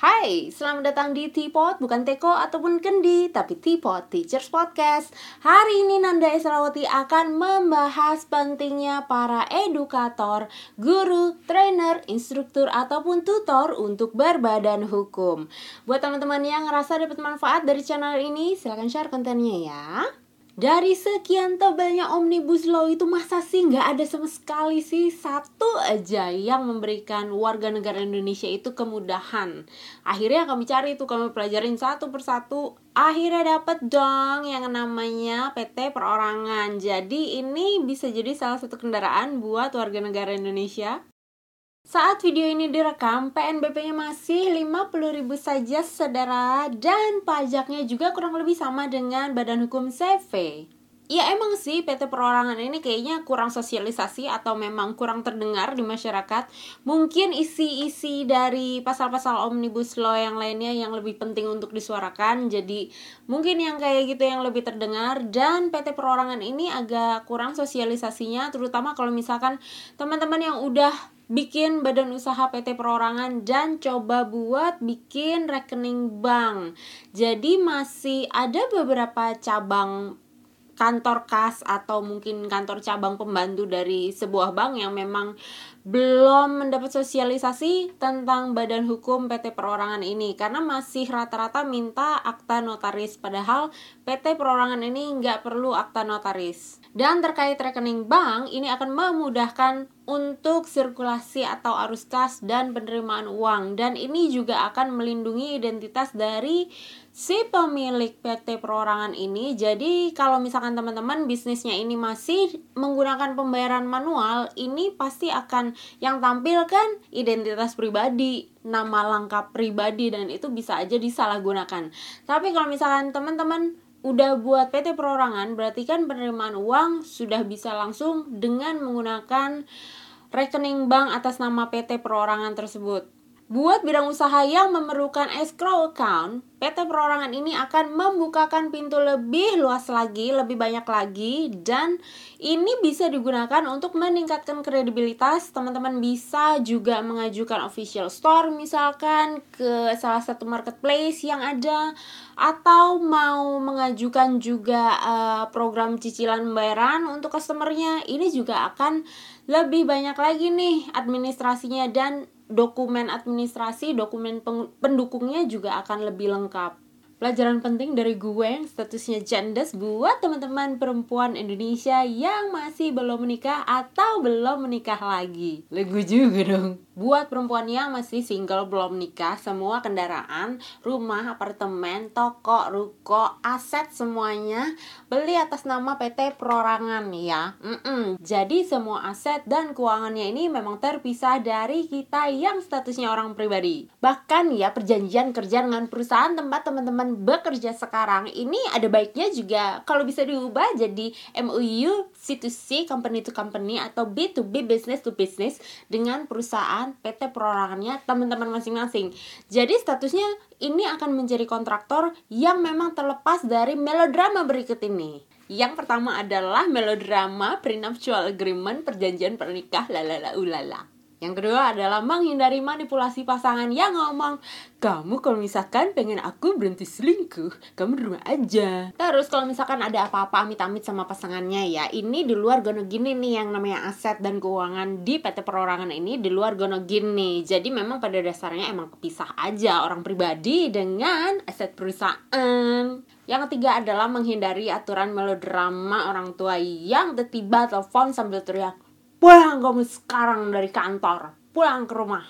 Hai, selamat datang di Teapot, bukan Teko ataupun Kendi, tapi Teapot Teachers Podcast. Hari ini Nanda Esrawati akan membahas pentingnya para edukator, guru, trainer, instruktur, ataupun tutor untuk berbadan hukum. Buat teman-teman yang ngerasa dapat manfaat dari channel ini, silahkan share kontennya ya. Dari sekian tebalnya Omnibus Law itu masa sih nggak ada sama sekali sih satu aja yang memberikan warga negara Indonesia itu kemudahan. Akhirnya kami cari itu kami pelajarin satu persatu. Akhirnya dapet dong yang namanya PT Perorangan. Jadi ini bisa jadi salah satu kendaraan buat warga negara Indonesia saat video ini direkam, PNBP-nya masih 50.000 saja saudara dan pajaknya juga kurang lebih sama dengan Badan Hukum CV. Ya emang sih PT Perorangan ini kayaknya kurang sosialisasi atau memang kurang terdengar di masyarakat. Mungkin isi-isi dari pasal-pasal Omnibus Law yang lainnya yang lebih penting untuk disuarakan. Jadi mungkin yang kayak gitu yang lebih terdengar dan PT Perorangan ini agak kurang sosialisasinya terutama kalau misalkan teman-teman yang udah bikin badan usaha PT Perorangan dan coba buat bikin rekening bank. Jadi masih ada beberapa cabang kantor kas atau mungkin kantor cabang pembantu dari sebuah bank yang memang belum mendapat sosialisasi tentang badan hukum PT Perorangan ini karena masih rata-rata minta akta notaris padahal PT Perorangan ini nggak perlu akta notaris dan terkait rekening bank ini akan memudahkan untuk sirkulasi atau arus kas dan penerimaan uang dan ini juga akan melindungi identitas dari si pemilik PT perorangan ini. Jadi kalau misalkan teman-teman bisnisnya ini masih menggunakan pembayaran manual, ini pasti akan yang tampil kan identitas pribadi, nama lengkap pribadi dan itu bisa aja disalahgunakan. Tapi kalau misalkan teman-teman udah buat PT perorangan berarti kan penerimaan uang sudah bisa langsung dengan menggunakan rekening bank atas nama PT perorangan tersebut. Buat bidang usaha yang memerlukan escrow account, PT Perorangan ini akan membukakan pintu lebih luas lagi, lebih banyak lagi, dan ini bisa digunakan untuk meningkatkan kredibilitas. Teman-teman bisa juga mengajukan official store misalkan ke salah satu marketplace yang ada, atau mau mengajukan juga uh, program cicilan pembayaran untuk customernya. Ini juga akan lebih banyak lagi nih administrasinya dan dokumen administrasi, dokumen pendukungnya juga akan lebih lengkap. Pelajaran penting dari gue yang statusnya jendes buat teman-teman perempuan Indonesia yang masih belum menikah atau belum menikah lagi. Lagu juga dong. Buat perempuan yang masih single belum nikah, semua kendaraan, rumah, apartemen, toko, ruko, aset semuanya beli atas nama PT Perorangan ya. Mm-mm. Jadi semua aset dan keuangannya ini memang terpisah dari kita yang statusnya orang pribadi. Bahkan ya perjanjian kerja dengan perusahaan tempat teman-teman bekerja sekarang ini ada baiknya juga kalau bisa diubah jadi MOU C2C company to company atau B2B business to business dengan perusahaan PT perorangannya teman-teman masing-masing. Jadi statusnya ini akan menjadi kontraktor yang memang terlepas dari melodrama berikut ini. Yang pertama adalah melodrama prenuptial agreement perjanjian pernikah lalala ulala. Yang kedua adalah menghindari manipulasi pasangan yang ngomong, kamu kalau misalkan pengen aku berhenti selingkuh, kamu di rumah aja. Terus kalau misalkan ada apa-apa amit-amit sama pasangannya ya, ini di luar gono gini nih yang namanya aset dan keuangan di PT Perorangan ini di luar gono gini. Jadi memang pada dasarnya emang kepisah aja orang pribadi dengan aset perusahaan. Yang ketiga adalah menghindari aturan melodrama orang tua yang tiba-tiba telepon sambil teriak, Pulang kamu sekarang dari kantor. Pulang ke rumah.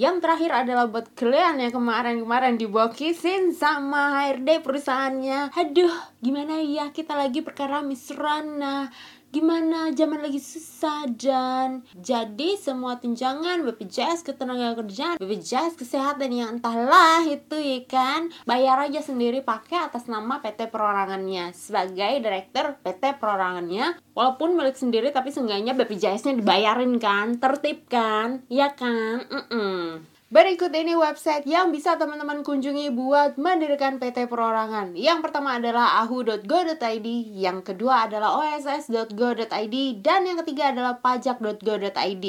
Yang terakhir adalah buat kalian yang kemarin-kemarin dibokisin sama HRD perusahaannya. Aduh, gimana ya kita lagi perkara misrana gimana? Zaman lagi susah dan jadi semua tunjangan BPJS ketenaga kerjaan BPJS kesehatan yang entahlah itu ya kan? Bayar aja sendiri pakai atas nama PT perorangannya. Sebagai direktur PT perorangannya. Walaupun milik sendiri tapi seenggaknya BPJS-nya dibayarin kan? Tertib kan? Ya kan? Mm -mm. Berikut ini website yang bisa teman-teman kunjungi buat mendirikan PT Perorangan. Yang pertama adalah ahu.go.id, yang kedua adalah oss.go.id, dan yang ketiga adalah pajak.go.id.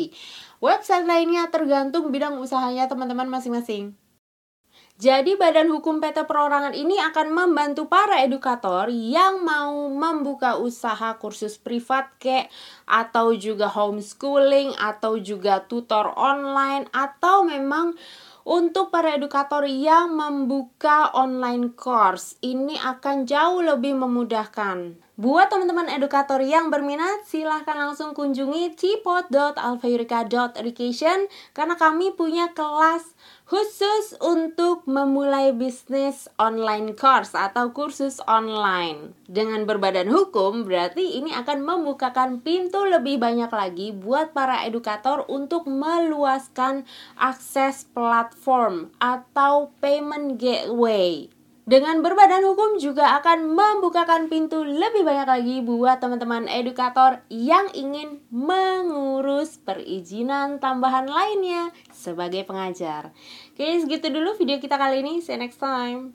Website lainnya tergantung bidang usahanya teman-teman masing-masing. Jadi Badan Hukum PT Perorangan ini akan membantu para edukator yang mau membuka usaha kursus privat kek atau juga homeschooling atau juga tutor online atau memang untuk para edukator yang membuka online course, ini akan jauh lebih memudahkan. Buat teman-teman edukator yang berminat, silahkan langsung kunjungi tpot.alfayrika.education karena kami punya kelas khusus untuk memulai bisnis online course atau kursus online. Dengan berbadan hukum, berarti ini akan membukakan pintu lebih banyak lagi buat para edukator untuk meluaskan akses platform atau payment gateway. Dengan berbadan hukum juga akan membukakan pintu lebih banyak lagi buat teman-teman edukator yang ingin mengurus perizinan tambahan lainnya sebagai pengajar. Oke, segitu dulu video kita kali ini. See you next time.